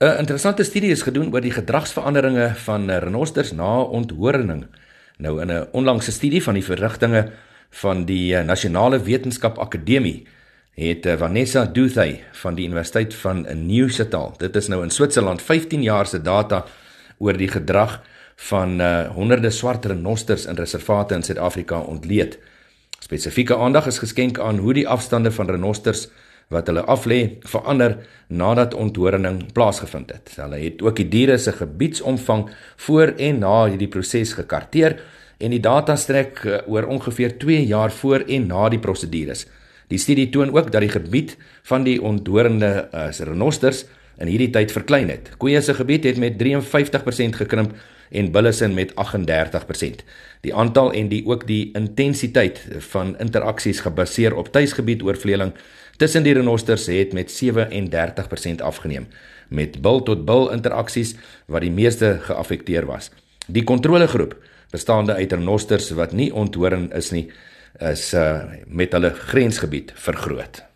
'n Interessante studie is gedoen oor die gedragsveranderinge van renosters na onthoring. Nou in 'n onlangse studie van die verrigtinge van die eh, Nasionale Wetenskap Akademie het eh, Vanessa Duthay van die Universiteit van Neuchâtel, dit is nou in Switserland, 15 jaar se data oor die gedrag van uh, honderde swart renosters in reservate in Suid-Afrika ontleed. Spesifieke aandag is geskenk aan hoe die afstande van renosters wat hulle aflê verander nadat onthoring plaasgevind het. Hulle het ook die diere se gebiedsomvang voor en na hierdie proses gekarteer en die data strek uh, oor ongeveer 2 jaar voor en na die prosedures. Die studie toon ook dat die gebied van die onthorende uh, renosters in hierdie tyd verklein het. Koeie se gebied het met 53% gekrimp en bullesin met 38%. Die aantal en die ook die intensiteit van interaksies gebaseer op tuisgebied oorvleeling tussen die renosters het met 37% afgeneem met bil tot bil interaksies wat die meeste geaffekteer was. Die kontrolegroep bestaande uit renosters wat nie onthoring is nie is uh, met hulle grensgebied vergroot.